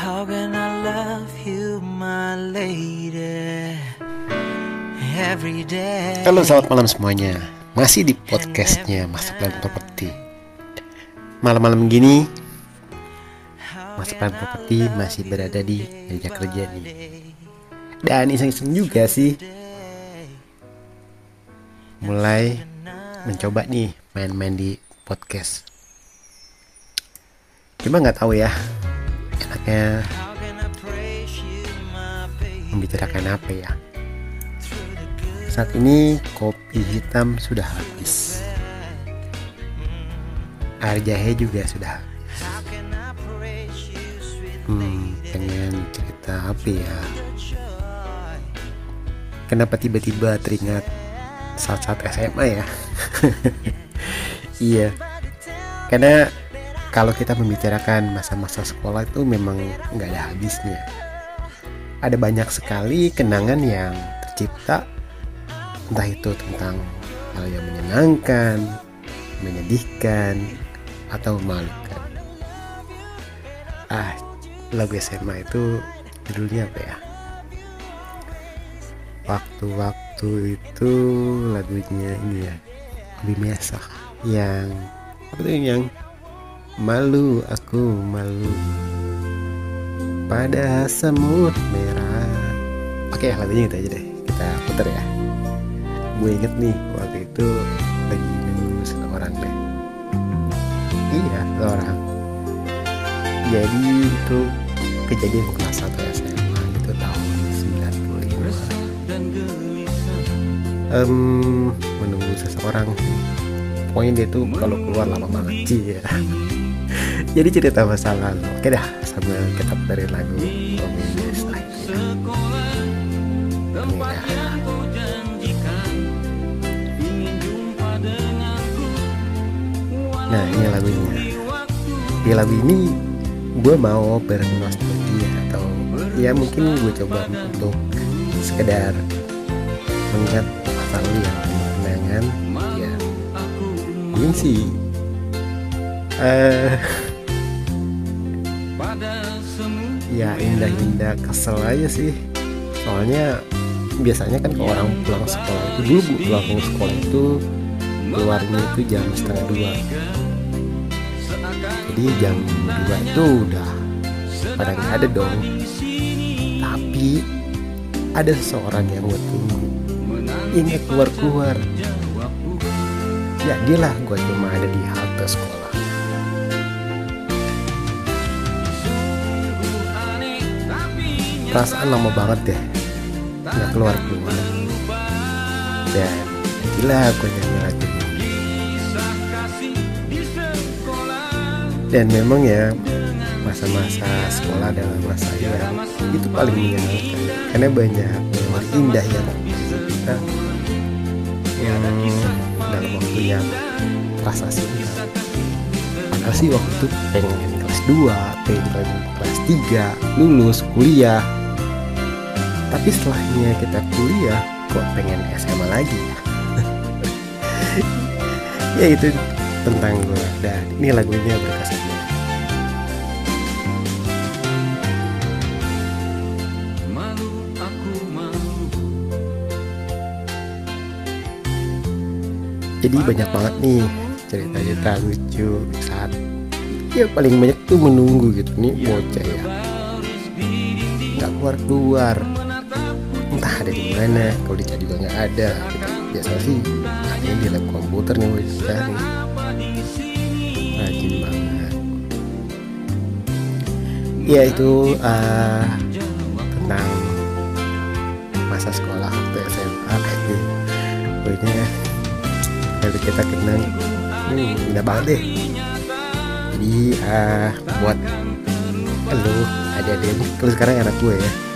How can I love you, my lady? Every day. Halo selamat malam semuanya. Masih di podcastnya Master Plan Property. Malam-malam gini Master Plan Property masih berada di meja kerja nih. Dan iseng-iseng juga sih. Mulai mencoba nih main-main di podcast. Cuma nggak tahu ya Enaknya membicarakan apa ya saat ini kopi hitam sudah habis. Air jahe juga sudah habis. Hmm, pengen cerita apa ya? Kenapa tiba-tiba teringat saat-saat SMA ya? iya, karena kalau kita membicarakan masa-masa sekolah itu memang nggak ada habisnya. Ada banyak sekali kenangan yang tercipta entah itu tentang hal yang menyenangkan, menyedihkan, atau memalukan. Ah, lagu SMA itu judulnya apa ya? Waktu-waktu itu lagunya ini ya, lebih biasa yang apa tuh yang malu aku malu. Pada semut merah. Oke, lagunya itu aja deh. Kita putar ya. Gue inget nih waktu itu lagi nunggu seorang deh. Iya seorang jadi itu kejadian kelas 1 SMA itu tahun 95 um, menunggu seseorang. Pokoknya dia tuh kalau keluar lama banget. Sih ya jadi cerita masa lalu. Oke dah sambil kita puterin lagu Romeo Nah ini lagunya. Di lagu ini gue mau bernostalgia atau ya mungkin gue coba untuk sekedar mengingat lalu yang penuh kenangan ya. Mungkin sih uh, ya indah-indah. Kesel aja sih. Soalnya biasanya kan kalau orang pulang sekolah itu dulu pulang sekolah itu keluarnya itu jam setengah dua. Jadi jam dua itu udah pada nggak ada dong. Tapi ada seseorang yang gue tunggu ini keluar keluar jadilah gue cuma ada di halte sekolah perasaan lama banget deh. Nggak keluar keluar. Dan gila gue nyanyi lagi dan memang ya masa-masa sekolah adalah masa yang itu paling menyenangkan. Karena banyak memang indah yang kita yang dalam waktu yang terasa singkat padahal sih waktu itu pengen kelas 2 pengen kelas 3 lulus kuliah tapi setelahnya kita kuliah kok pengen SMA lagi? Ya ya itu tentang gue dan ini lagunya berkesan jadi banyak banget nih cerita-cerita lucu saat ya paling banyak tuh menunggu gitu. Nih bocah ya. nggak keluar keluar entah ada di mana kalau dicari juga nggak ada. Biasa sih hanya di lab komputer nih gue cari rajin banget. Ya itu uh, tentang masa sekolah waktu SMA gitu. Pokoknya kalau kita kenang hmm, indah banget deh. Jadi uh, buat lo ada deh kalau sekarang anak gue ya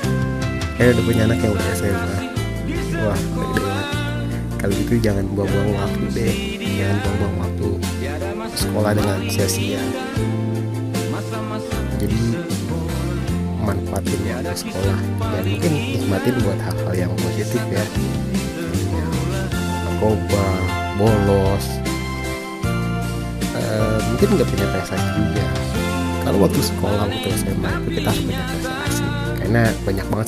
kayak udah punya anak yang udah SMA wah gede banget. Kalau gitu jangan buang-buang waktu deh. Jangan buang-buang waktu sekolah dengan sia-sia. Jadi manfaatin ya ada sekolah. Dan mungkin nikmatin buat hal-hal yang positif ya. Narkoba bolos. Uh, mungkin nggak punya prestasi juga. Kalau waktu sekolah waktu SMA itu kita harus punya karena banyak banget